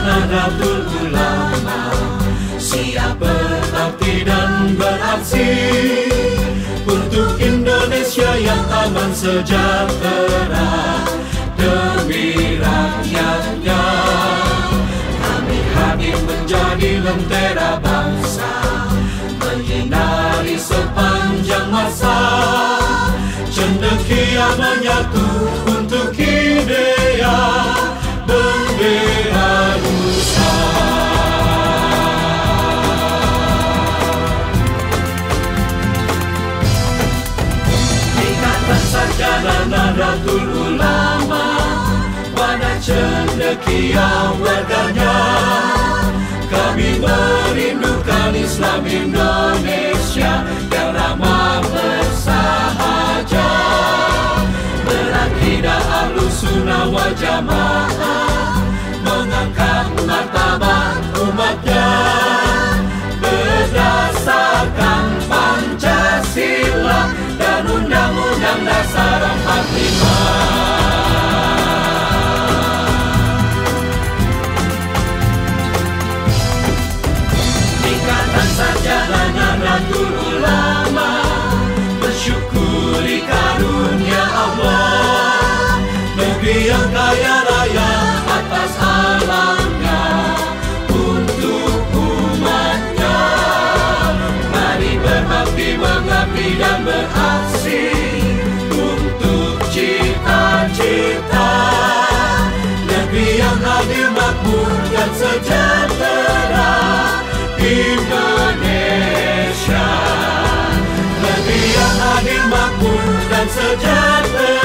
Nahdlatul Ulama Siap berbakti dan beraksi Untuk Indonesia yang aman sejahtera? Demi rakyatnya Kami hadir menjadi lentera bangsa Menyinari sepanjang masa. Cendekia menyatu Nahdlatul Ulama Pada cendekia warganya Kami merindukan Islam Indonesia Yang ramah bersahaja Berakidah ahlu sunnah wal jamaah yang kaya raya atas alamnya Untuk umatnya. Mari berbakti, mengabdi dan beraksi Untuk cita-cita. Negeri yang adil, makmur dan sejahtera Indonesia. Negeri yang adil, makmur dan sejahtera